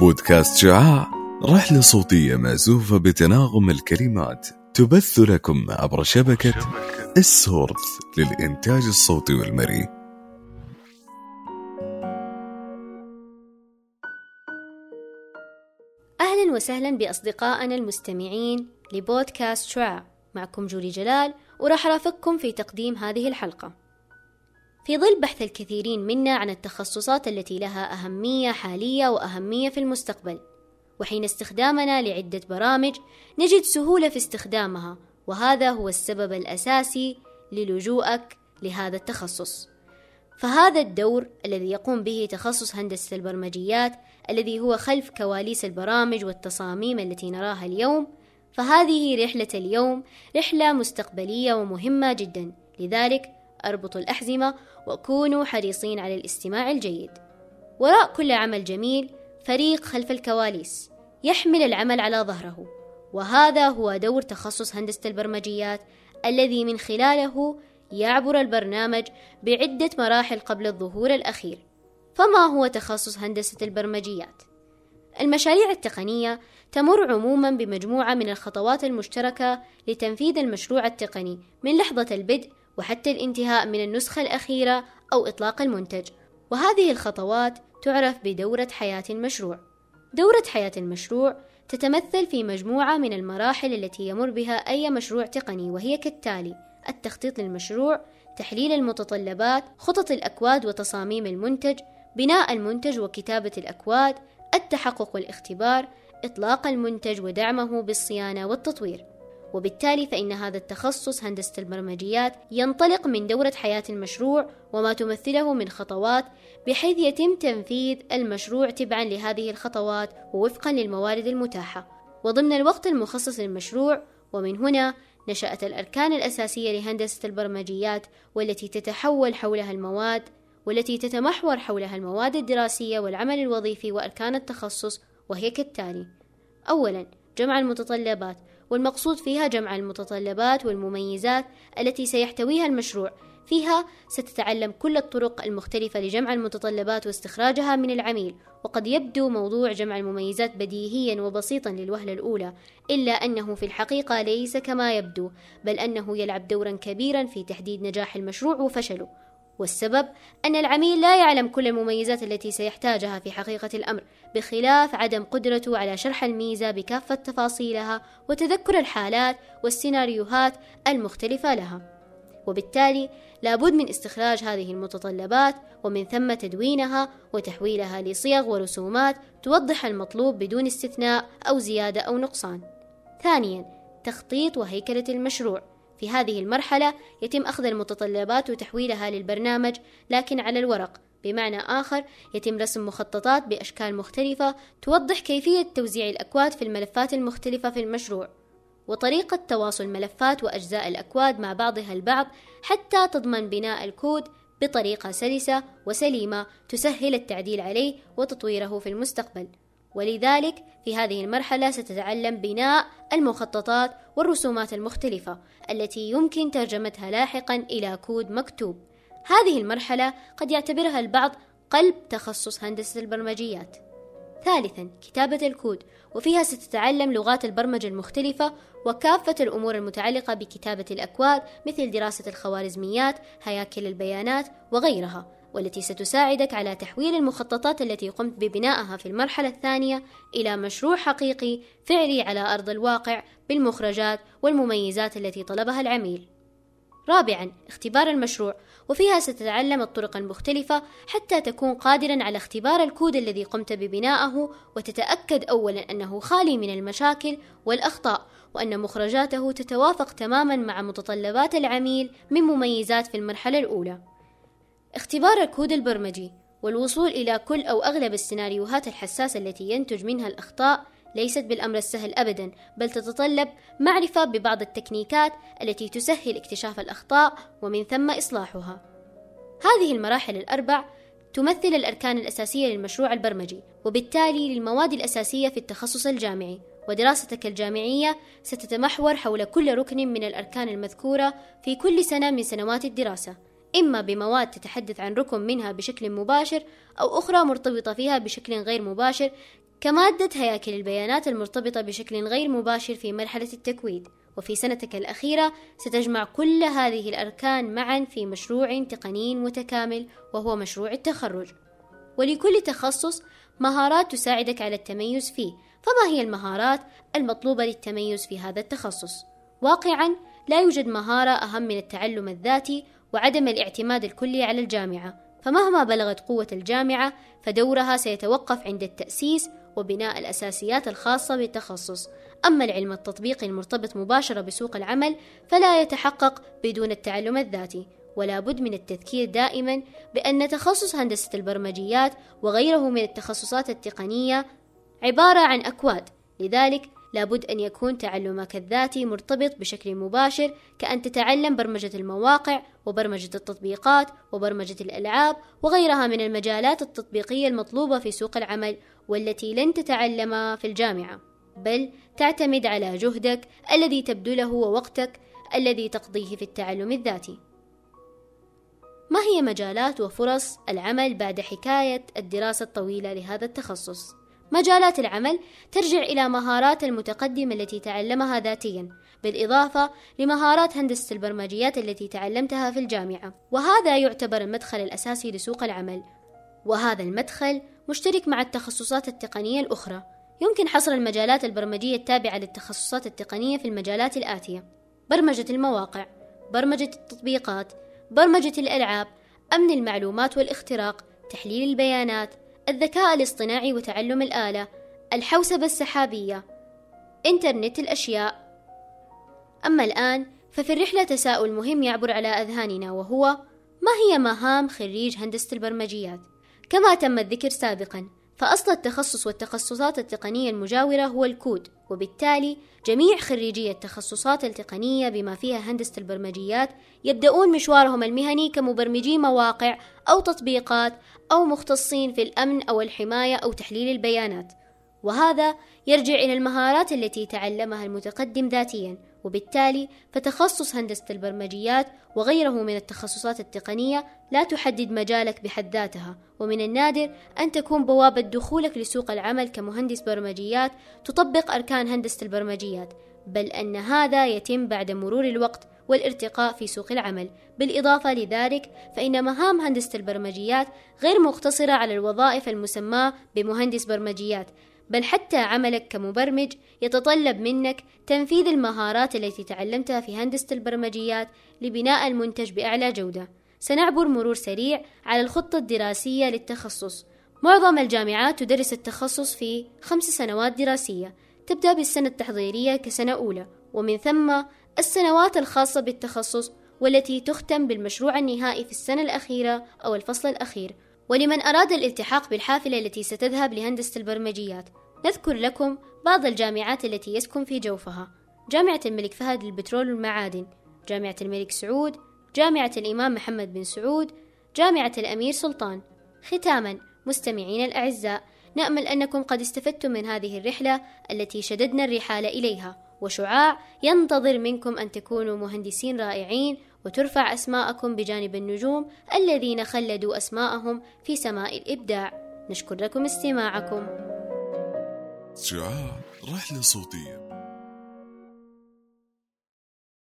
بودكاست شعاع رحلة صوتية مأزوفة بتناغم الكلمات تبث لكم عبر شبكة السورث للإنتاج الصوتي والمرئي. أهلا وسهلا بأصدقائنا المستمعين لبودكاست شعاع. معكم جولي جلال وراح أرافقكم في تقديم هذه الحلقة. في ظل بحث الكثيرين منا عن التخصصات التي لها أهمية حالية وأهمية في المستقبل وحين استخدامنا لعدة برامج نجد سهولة في استخدامها وهذا هو السبب الأساسي للجوءك لهذا التخصص. فهذا الدور الذي يقوم به تخصص هندسة البرمجيات الذي هو خلف كواليس البرامج والتصاميم التي نراها اليوم فهذه رحلة اليوم رحلة مستقبلية ومهمة جدا. لذلك أربطوا الأحزمة وكونوا حريصين على الاستماع الجيد. وراء كل عمل جميل فريق خلف الكواليس يحمل العمل على ظهره. وهذا هو دور تخصص هندسة البرمجيات الذي من خلاله يعبر البرنامج بعدة مراحل قبل الظهور الأخير. فما هو تخصص هندسة البرمجيات؟ المشاريع التقنية تمر عموما بمجموعة من الخطوات المشتركة لتنفيذ المشروع التقني من لحظة البدء وحتى الانتهاء من النسخة الأخيرة أو إطلاق المنتج. وهذه الخطوات تعرف بدورة حياة المشروع دورة حياة المشروع تتمثل في مجموعة من المراحل التي يمر بها أي مشروع تقني وهي كالتالي التخطيط للمشروع تحليل المتطلبات خطط الأكواد وتصاميم المنتج بناء المنتج وكتابة الأكواد التحقق والاختبار إطلاق المنتج ودعمه بالصيانة والتطوير. وبالتالي فإن هذا التخصص هندسة البرمجيات ينطلق من دورة حياة المشروع وما تمثله من خطوات بحيث يتم تنفيذ المشروع تبعا لهذه الخطوات ووفقا للموارد المتاحة. وضمن الوقت المخصص للمشروع ومن هنا نشأت الأركان الأساسية لهندسة البرمجيات والتي تتحول حولها المواد والتي تتمحور حولها المواد الدراسية والعمل الوظيفي وأركان التخصص وهي كالتالي: أولاً جمع المتطلبات والمقصود فيها جمع المتطلبات والمميزات التي سيحتويها المشروع. فيها ستتعلم كل الطرق المختلفة لجمع المتطلبات واستخراجها من العميل وقد يبدو موضوع جمع المميزات بديهيا وبسيطا للوهلة الأولى إلا أنه في الحقيقة ليس كما يبدو بل أنه يلعب دورا كبيرا في تحديد نجاح المشروع وفشله. والسبب أن العميل لا يعلم كل المميزات التي سيحتاجها في حقيقة الأمر بخلاف عدم قدرته على شرح الميزة بكافة تفاصيلها وتذكر الحالات والسيناريوهات المختلفة لها. وبالتالي لابد من استخراج هذه المتطلبات ومن ثم تدوينها وتحويلها لصيغ ورسومات توضح المطلوب بدون استثناء أو زيادة أو نقصان. ثانيا تخطيط وهيكلة المشروع. في هذه المرحلة يتم أخذ المتطلبات وتحويلها للبرنامج لكن على الورق. بمعنى آخر يتم رسم مخططات بأشكال مختلفة توضح كيفية توزيع الأكواد في الملفات المختلفة في المشروع وطريقة تواصل ملفات وأجزاء الأكواد مع بعضها البعض حتى تضمن بناء الكود بطريقة سلسة وسليمة تسهل التعديل عليه وتطويره في المستقبل. ولذلك في هذه المرحلة ستتعلم بناء المخططات والرسومات المختلفة التي يمكن ترجمتها لاحقا إلى كود مكتوب. هذه المرحلة قد يعتبرها البعض قلب تخصص هندسة البرمجيات. ثالثا كتابة الكود وفيها ستتعلم لغات البرمجة المختلفة وكافة الأمور المتعلقة بكتابة الأكواد مثل دراسة الخوارزميات، هياكل البيانات وغيرها. والتي ستساعدك على تحويل المخططات التي قمت ببنائها في المرحلة الثانية إلى مشروع حقيقي فعلي على أرض الواقع بالمخرجات والمميزات التي طلبها العميل. رابعا اختبار المشروع وفيها ستتعلم الطرق المختلفة حتى تكون قادرا على اختبار الكود الذي قمت ببنائه وتتأكد أولا أنه خالي من المشاكل والأخطاء وأن مخرجاته تتوافق تماما مع متطلبات العميل من مميزات في المرحلة الأولى. اختبار الكود البرمجي والوصول إلى كل أو أغلب السيناريوهات الحساسة التي ينتج منها الأخطاء ليست بالأمر السهل أبدا بل تتطلب معرفة ببعض التكنيكات التي تسهل اكتشاف الأخطاء ومن ثم إصلاحها. هذه المراحل الأربع تمثل الأركان الأساسية للمشروع البرمجي وبالتالي للمواد الأساسية في التخصص الجامعي. ودراستك الجامعية ستتمحور حول كل ركن من الأركان المذكورة في كل سنة من سنوات الدراسة. إما بمواد تتحدث عن ركن منها بشكل مباشر أو أخرى مرتبطة فيها بشكل غير مباشر كمادة هياكل البيانات المرتبطة بشكل غير مباشر في مرحلة التكويد. وفي سنتك الأخيرة ستجمع كل هذه الأركان معا في مشروع تقني متكامل وهو مشروع التخرج. ولكل تخصص مهارات تساعدك على التميز فيه. فما هي المهارات المطلوبة للتميز في هذا التخصص؟ واقعا لا يوجد مهارة أهم من التعلم الذاتي وعدم الاعتماد الكلي على الجامعة. فمهما بلغت قوة الجامعة فدورها سيتوقف عند التأسيس وبناء الأساسيات الخاصة بالتخصص. أما العلم التطبيقي المرتبط مباشرة بسوق العمل فلا يتحقق بدون التعلم الذاتي. ولا بد من التذكير دائما بأن تخصص هندسة البرمجيات وغيره من التخصصات التقنية عبارة عن أكواد. لذلك لابد أن يكون تعلمك الذاتي مرتبط بشكل مباشر كأن تتعلم برمجة المواقع وبرمجة التطبيقات وبرمجة الألعاب وغيرها من المجالات التطبيقية المطلوبة في سوق العمل والتي لن تتعلمها في الجامعة بل تعتمد على جهدك الذي تبذله ووقتك الذي تقضيه في التعلم الذاتي ما هي مجالات وفرص العمل بعد حكاية الدراسة الطويلة لهذا التخصص؟ مجالات العمل ترجع إلى مهارات المتقدم التي تعلمها ذاتيا بالإضافة لمهارات هندسة البرمجيات التي تعلمتها في الجامعة. وهذا يعتبر المدخل الأساسي لسوق العمل. وهذا المدخل مشترك مع التخصصات التقنية الأخرى. يمكن حصر المجالات البرمجية التابعة للتخصصات التقنية في المجالات الآتية. برمجة المواقع برمجة التطبيقات برمجة الألعاب أمن المعلومات والاختراق تحليل البيانات الذكاء الاصطناعي وتعلم الآلة الحوسبة السحابية إنترنت الأشياء أما الآن ففي الرحلة تساؤل مهم يعبر على أذهاننا وهو ما هي مهام خريج هندسة البرمجيات؟ كما تم الذكر سابقا فأصل التخصص والتخصصات التقنية المجاورة هو الكود وبالتالي جميع خريجي التخصصات التقنية بما فيها هندسة البرمجيات يبدأون مشوارهم المهني كمبرمجي مواقع أو تطبيقات أو مختصين في الأمن أو الحماية أو تحليل البيانات. وهذا يرجع إلى المهارات التي تعلمها المتقدم ذاتيا وبالتالي فتخصص هندسة البرمجيات وغيره من التخصصات التقنية لا تحدد مجالك بحد ذاتها ومن النادر أن تكون بوابة دخولك لسوق العمل كمهندس برمجيات تطبق أركان هندسة البرمجيات بل أن هذا يتم بعد مرور الوقت والارتقاء في سوق العمل. بالإضافة لذلك فإن مهام هندسة البرمجيات غير مقتصرة على الوظائف المسماة بمهندس برمجيات بل حتى عملك كمبرمج يتطلب منك تنفيذ المهارات التي تعلمتها في هندسة البرمجيات لبناء المنتج بأعلى جودة. سنعبر مرور سريع على الخطة الدراسية للتخصص. معظم الجامعات تدرس التخصص في خمس سنوات دراسية، تبدأ بالسنة التحضيرية كسنة أولى، ومن ثم السنوات الخاصة بالتخصص والتي تختم بالمشروع النهائي في السنة الأخيرة أو الفصل الأخير. ولمن أراد الالتحاق بالحافلة التي ستذهب لهندسة البرمجيات. نذكر لكم بعض الجامعات التي يسكن في جوفها. جامعة الملك فهد للبترول والمعادن. جامعة الملك سعود. جامعة الإمام محمد بن سعود. جامعة الأمير سلطان. ختاما مستمعين الأعزاء نأمل أنكم قد استفدتم من هذه الرحلة التي شددنا الرحال إليها. وشعاع ينتظر منكم أن تكونوا مهندسين رائعين وترفع أسماءكم بجانب النجوم الذين خلدوا أسماءهم في سماء الإبداع. نشكر لكم استماعكم. شعاع رحلة صوتية.